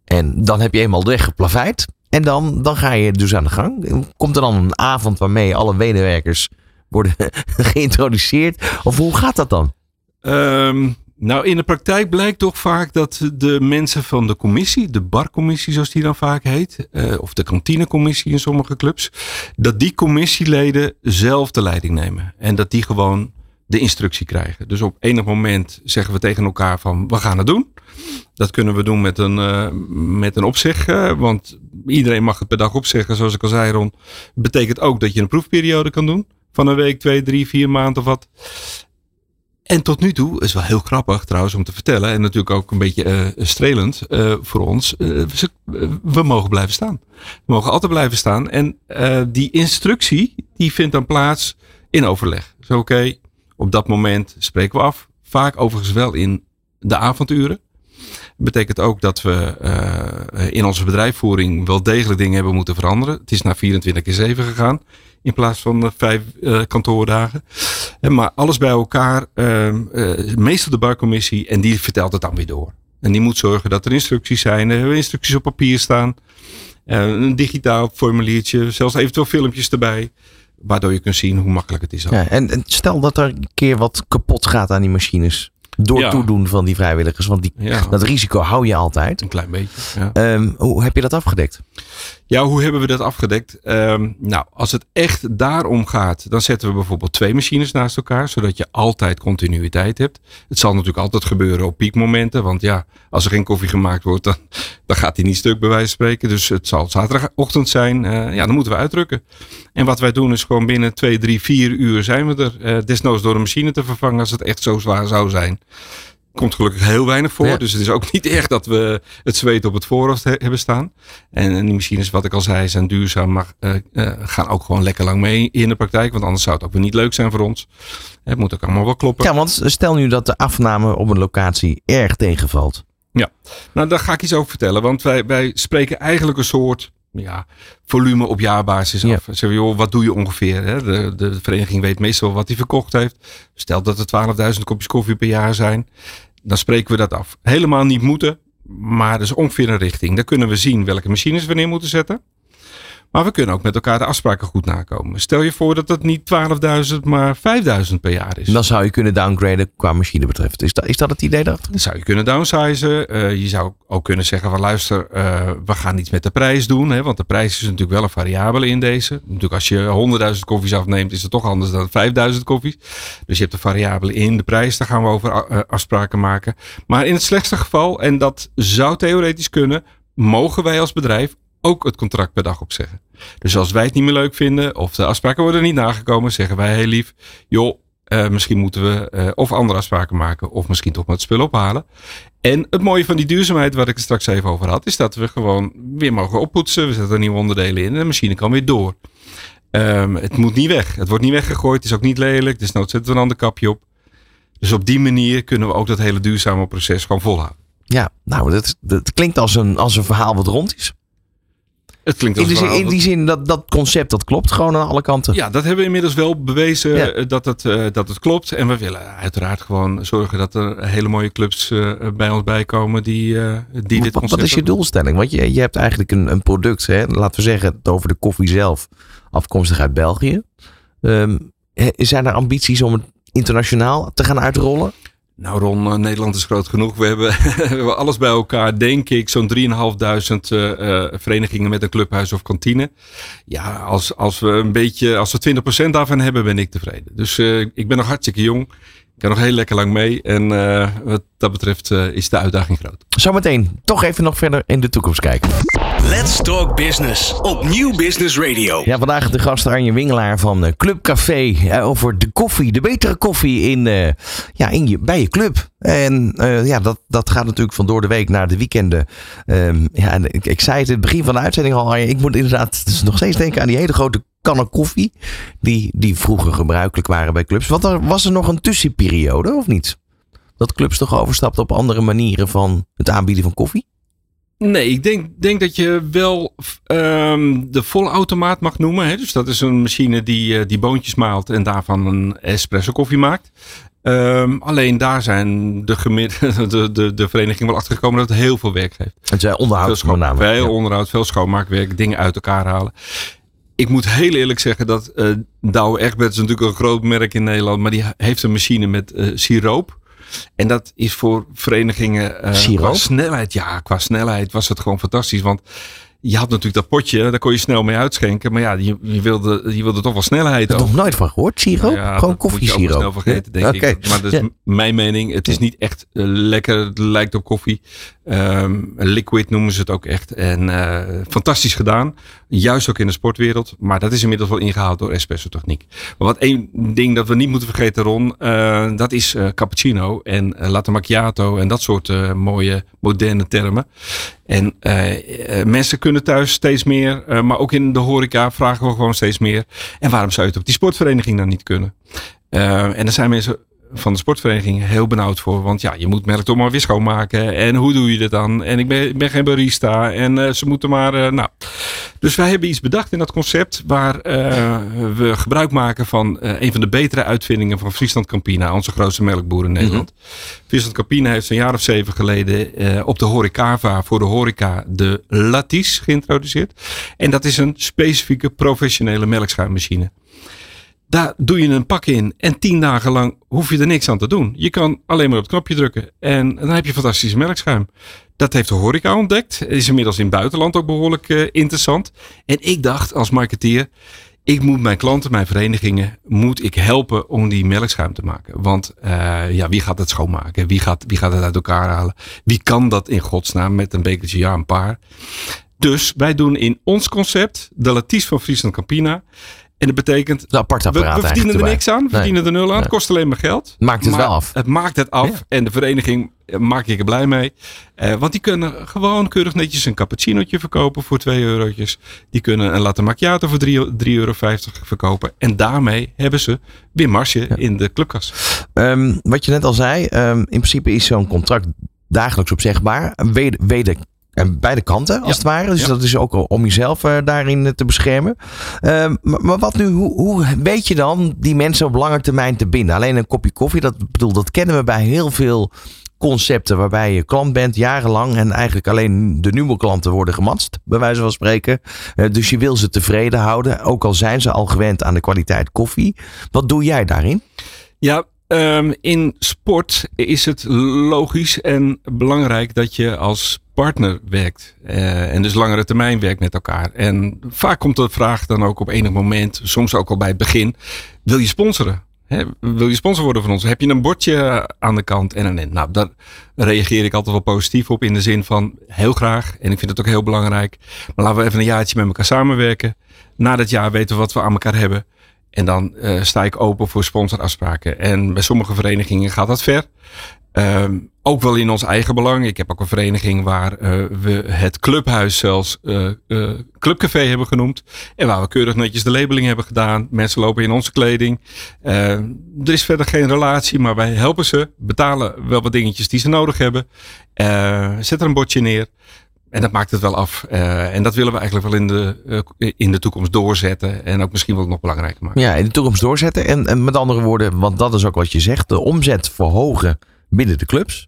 En dan heb je eenmaal de weg geplaveid. En dan, dan ga je dus aan de gang. Komt er dan een avond waarmee alle medewerkers worden geïntroduceerd? Of hoe gaat dat dan? Ehm, nou, in de praktijk blijkt toch vaak dat de mensen van de commissie, de barcommissie zoals die dan vaak heet, eh, of de kantinecommissie in sommige clubs, dat die commissieleden zelf de leiding nemen. En dat die gewoon de instructie krijgen. Dus op enig moment zeggen we tegen elkaar van we gaan het doen. Dat kunnen we doen met een, eh, met een opzeg. eh, want iedereen mag het per dag opzeggen. Zoals ik al zei Ron. Betekent ook dat je een proefperiode kan doen. Van een week, twee, drie, vier maanden of wat. En tot nu toe, is wel heel grappig trouwens om te vertellen. En natuurlijk ook een beetje eh, strelend eh, voor ons. eh, we, mogen blijven staan. We mogen altijd blijven staan. En die instructie, die vindt dan plaats in overleg. Dus oké, op dat moment spreken we af. Vaak overigens wel in de avonduren. Betekent ook dat we in onze bedrijfsvoering wel degelijk dingen hebben moeten veranderen. Het is naar 24 keer 7 gegaan. In plaats van eh, vijf eh, kantoordagen. Eh, Maar alles bij elkaar, ehm, eh, meestal de barcommissie, en die vertelt het dan weer door. En die moet zorgen dat er instructies zijn, er hebben instructies op papier staan, een digitaal formuliertje, zelfs eventueel filmpjes erbij, waardoor je kunt zien hoe makkelijk het is. Ja, en, en stel dat er een keer wat kapot gaat aan die machines. Door Ja. toedoen van die vrijwilligers. Want die, Ja. dat risico hou je altijd. Een klein beetje. Ja. Ehm, hoe heb je dat afgedekt? Ja, hoe hebben we dat afgedekt? Ehm, nou, als het echt daarom gaat, dan zetten we bijvoorbeeld twee machines naast elkaar, zodat je altijd continuïteit hebt. Het zal natuurlijk altijd gebeuren op piekmomenten, want ja, als er geen koffie gemaakt wordt, dan, dan gaat die niet stuk bij wijze van spreken. Dus het zal zaterdagochtend zijn, eh, ja, dan moeten we uitdrukken. En wat wij doen is gewoon binnen twee, drie, vier uur zijn we er. Eh, desnoods door een machine te vervangen als het echt zo zwaar zou zijn. Komt gelukkig heel weinig voor. Ja. Dus het is ook niet echt dat we het zweet op het voorhoofd he- hebben staan. En, en die machines, wat ik al zei, zijn duurzaam. Maar eh, eh, gaan ook gewoon lekker lang mee in de praktijk. Want anders zou het ook weer niet leuk zijn voor ons. Het moet ook allemaal wel kloppen. Ja, want stel nu dat de afname op een locatie erg tegenvalt. Nou, daar ga ik iets over vertellen. Want wij, wij spreken eigenlijk een soort ja, volume op jaarbasis Ja. af. We, joh, wat doe je ongeveer? Hè? De, de vereniging weet meestal wat hij verkocht heeft. Stel dat er 12.000 kopjes koffie per jaar zijn. Dan spreken we dat af. Helemaal niet moeten. Maar dat is ongeveer een richting. Dan kunnen we zien welke machines we neer moeten zetten. Maar we kunnen ook met elkaar de afspraken goed nakomen. Stel je voor dat het niet 12.000, maar 5.000 per jaar is. Dan zou je kunnen downgraden qua machine betreft. Is dat, is dat het idee daarachter? Dan zou je kunnen downsizen. Eh, je zou ook kunnen zeggen van luister, eh, we gaan iets met de prijs doen. Hè, want de prijs is natuurlijk wel een variabele in deze. Natuurlijk als je 100.000 koffies afneemt is het toch anders dan 5.000 koffies. Dus je hebt een variabele in de prijs. Daar gaan we over eh, afspraken maken. Maar in het slechtste geval, en dat zou theoretisch kunnen, mogen wij als bedrijf ook het contract per dag opzeggen. Dus als wij het niet meer leuk vinden of de afspraken worden niet nagekomen, zeggen wij heel lief, joh, eh, misschien moeten we eh, of andere afspraken maken of misschien toch maar het spul ophalen. En het mooie van die duurzaamheid, wat ik er straks even over had, is dat we gewoon weer mogen oppoetsen. We zetten nieuwe onderdelen in en de machine kan weer door. Ehm, het moet niet weg. Het wordt niet weggegooid. Het is ook niet lelijk. Dus nou zetten we een ander kapje op. Dus op die manier kunnen we ook dat hele duurzame proces gewoon volhouden. Ja, nou, dat, dat klinkt als een, als een verhaal wat rond is. Het klinkt In zin, in die zin dat dat concept dat klopt gewoon aan alle kanten. Ja, dat hebben we inmiddels wel bewezen Ja. eh, dat, het, eh, dat het klopt. En we willen uiteraard gewoon zorgen dat er hele mooie clubs eh, bij ons bijkomen die, die dit concept wat is je doelstelling? Want je, je hebt eigenlijk een, een product, hè? laten we zeggen, het over de koffie zelf, afkomstig uit België. Ehm, zijn er ambities om het internationaal te gaan uitrollen? Nou Ron, eh, Nederland is groot genoeg. We hebben, we hebben alles bij elkaar, denk ik, zo'n 3.500 eh, eh, verenigingen met een clubhuis of kantine. Ja, als, als we een beetje, als we 20% daarvan hebben, ben ik tevreden. Dus ik ben nog hartstikke jong. Kan nog heel lekker lang mee. En eh, wat dat betreft eh, is de uitdaging groot. Zometeen toch even nog verder in de toekomst kijken. Let's Talk Business op Nieuw Business Radio. Ja, vandaag de gast Arjen Wingelaar van eh, Club Café. over de koffie, de betere koffie in, eh, ja, in je, bij je club. En eh, ja, dat, dat gaat natuurlijk van door de week naar de weekenden. Ehm, ja, en ik, ik zei het in het begin van de uitzending al. Arjen, ik moet inderdaad dus nog steeds denken aan die hele grote kannen koffie. Die, die vroeger gebruikelijk waren bij clubs. Want er, was er nog een tussenperiode of niet? Dat clubs toch overstapten op andere manieren van het aanbieden van koffie? Nee, ik denk, denk dat je wel ehm, de volle automaat mag noemen. Hè? Dus dat is een machine die, eh, die boontjes maalt en daarvan een espresso koffie maakt. Ehm, alleen daar zijn de, de, de, de vereniging wel achtergekomen dat het heel veel werk geeft. Het zijn onderhoud Veel, schoon, veel Ja. onderhoud, veel schoonmaakwerk, dingen uit elkaar halen. Ik moet heel eerlijk zeggen dat eh Douwe Egberts is natuurlijk een groot merk in Nederland, maar die heeft een machine met eh, siroop. En dat is voor verenigingen Siroop? qua snelheid. Ja, qua snelheid was het gewoon fantastisch. Want je had natuurlijk dat potje, daar kon je snel mee uitschenken. Maar ja, je, je, wilde, je wilde toch wel snelheid Ik heb nog nooit van gehoord? Nou ja, Gewoon dat je ook koffiesiroop. snel vergeten, denk ik. Maar dat is Ja. mijn mening. Het is niet echt eh, lekker. Het lijkt op koffie. Ehm, liquid noemen ze het ook echt. En eh, fantastisch gedaan. Juist ook in de sportwereld. Maar dat is inmiddels wel ingehaald door espresso techniek. Maar wat één ding dat we niet moeten vergeten, Ron. eh, dat is cappuccino en latte macchiato. En dat soort mooie moderne termen. En eh, eh, mensen kunnen thuis steeds meer. eh, maar ook in de horeca vragen we gewoon steeds meer. En waarom zou je het op die sportvereniging dan niet kunnen? En er zijn mensen van de sportvereniging heel benauwd voor. Want ja, je moet merk toch maar weer schoonmaken. En hoe doe je dat dan? En ik ben, ik ben geen barista. En eh, ze moeten maar... eh, nou. Dus wij hebben iets bedacht in dat concept. Waar eh, we gebruik maken van een van de betere uitvindingen van Friesland Campina. Onze grootste melkboer in Nederland. Friesland Campina heeft een jaar of zeven geleden op de horecava voor de horeca de Latis geïntroduceerd. En dat is een specifieke professionele melkschuimmachine. Daar doe je een pak in en tien dagen lang hoef je er niks aan te doen. Je kan alleen maar op het knopje drukken en dan heb je fantastische melkschuim. Dat heeft de horeca ontdekt. Is inmiddels in het buitenland ook behoorlijk eh, interessant. En ik dacht als marketeer, ik moet mijn klanten, mijn verenigingen, moet ik helpen om die melkschuim te maken. Want eh, ja, wie gaat het schoonmaken? Wie gaat, wie gaat het uit elkaar halen? Wie kan dat in godsnaam met een bekertje? Ja, een paar. Dus wij doen in ons concept de Laties van Friesland Campina. En dat betekent, Een apart we, apparaat we verdienen er niks aan. We Nee. verdienen er nul aan. Het kost alleen maar geld. Maakt het Maar wel af. Het maakt het af. Ja. En de vereniging eh, maak ik er blij mee. Eh, want die kunnen gewoon keurig netjes een cappuccinootje verkopen voor 2 eurotjes. Die kunnen een latte macchiato voor 3,50 euro verkopen. En daarmee hebben ze weer marge in de clubkas. Ehm, wat je net al zei, ehm, in principe is zo'n contract dagelijks opzegbaar. Weder, weder, en beide kanten, als Ja. het ware. Dus Ja. dat is ook om jezelf eh, daarin eh, te beschermen. Ehm, maar, maar wat nu, hoe, hoe weet je dan die mensen op lange termijn te binden? Alleen een kopje koffie, dat, bedoel, dat kennen we bij heel veel concepten waarbij je klant bent jarenlang en eigenlijk alleen de nieuwe klanten worden gematst, bij wijze van spreken. Eh, dus je wil ze tevreden houden, ook al zijn ze al gewend aan de kwaliteit koffie. Wat doe jij daarin? Ja, ehm, in sport is het logisch en belangrijk dat je als partner werkt. eh, en dus langere termijn werkt met elkaar. En vaak komt de vraag dan ook op enig moment, soms ook al bij het begin, wil je sponsoren? Wil je sponsor worden van ons? Heb je een bordje aan de kant? En, en, en. Nou, daar reageer ik altijd wel positief op in de zin van heel graag. En ik vind het ook heel belangrijk. Maar laten we even een jaartje met elkaar samenwerken. Na dat jaar weten we wat we aan elkaar hebben. En dan eh, sta ik open voor sponsorafspraken. En bij sommige verenigingen gaat dat ver. Ehm, ook wel in ons eigen belang. Ik heb ook een vereniging waar eh, we het clubhuis zelfs eh, clubcafé hebben genoemd. En waar we keurig netjes de labeling hebben gedaan. Mensen lopen in onze kleding. Eh, er is verder geen relatie, maar wij helpen ze. Betalen wel wat dingetjes die ze nodig hebben. Zet er een bordje neer. En dat maakt het wel af. Eh, en dat willen we eigenlijk wel in de, eh, in de toekomst doorzetten. En ook misschien wel nog belangrijker maken. Ja, in de toekomst doorzetten. En, en met andere woorden, want dat is ook wat je zegt, de omzet verhogen binnen de clubs.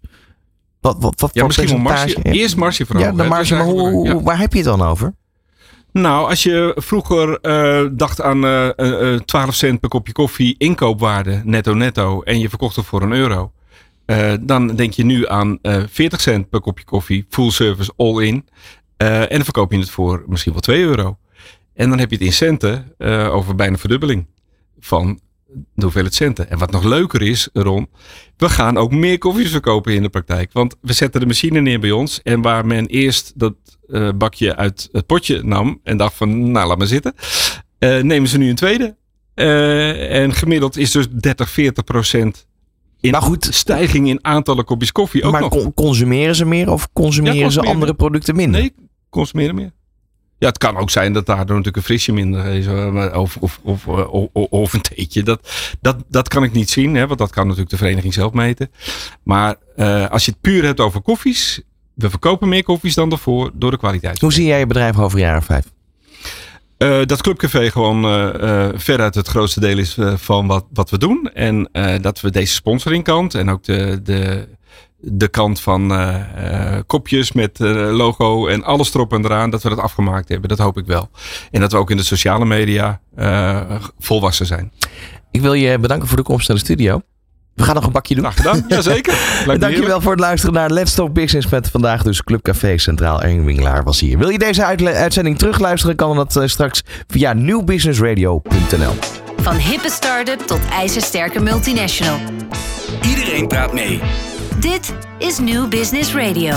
Wat, wat, wat Ja, misschien marge. Eerst marge Ja, verhogen. de hè. marge, maar hoe, ja. waar heb je het dan over? Nou, als je vroeger eh, dacht aan eh, 12 cent per kopje koffie inkoopwaarde, netto netto, en je verkocht het voor een euro. Eh, dan denk je nu aan eh 40 cent per kopje koffie, full service, all in. Eh, en dan verkoop je het voor misschien wel 2 euro. En dan heb je het in centen eh, over bijna verdubbeling van de hoeveelheid centen. En wat nog leuker is, Ron, we gaan ook meer koffies verkopen in de praktijk. Want we zetten de machine neer bij ons. En waar men eerst dat bakje uit het potje nam en dacht van, nou laat maar zitten. Nemen ze nu een tweede. En gemiddeld is dus 30, 40 procent in maar goed, stijging in aantallen kopjes koffie. Ook maar nog. consumeren ze meer of consumeren, ja, consumeren ze andere producten minder? Nee, consumeren meer. Ja, het kan ook zijn dat daardoor natuurlijk een frisje minder is. Of, of, of, of, of een theetje. Dat, dat, dat kan ik niet zien. Hè, want dat kan natuurlijk de vereniging zelf meten. Maar uh, als je het puur hebt over koffies. We verkopen meer koffies dan daarvoor door de kwaliteit. Hoe zie jij je bedrijf over een jaar of vijf? Uh, dat Clubcafé gewoon uh, uh, veruit het grootste deel is van wat, wat we doen. En dat we deze sponsoringkant en ook de, de, de kant van kopjes met logo en alles erop en eraan, dat we dat afgemaakt hebben. Dat hoop ik wel. En dat we ook in de sociale media volwassen zijn. Ik wil je bedanken voor de komst naar de studio. We gaan nog een bakje doen. Graag gedaan, jazeker. Dankjewel voor het luisteren naar Let's Talk Business met vandaag dus Clubcafé Centraal. Erwin Wingelaar was hier. Wil je deze uitzending terugluisteren, kan dat uh, straks via nieuwbusinessradio.nl. Van hippe start-up tot ijzersterke multinational. Iedereen praat mee. Dit is New Business Radio.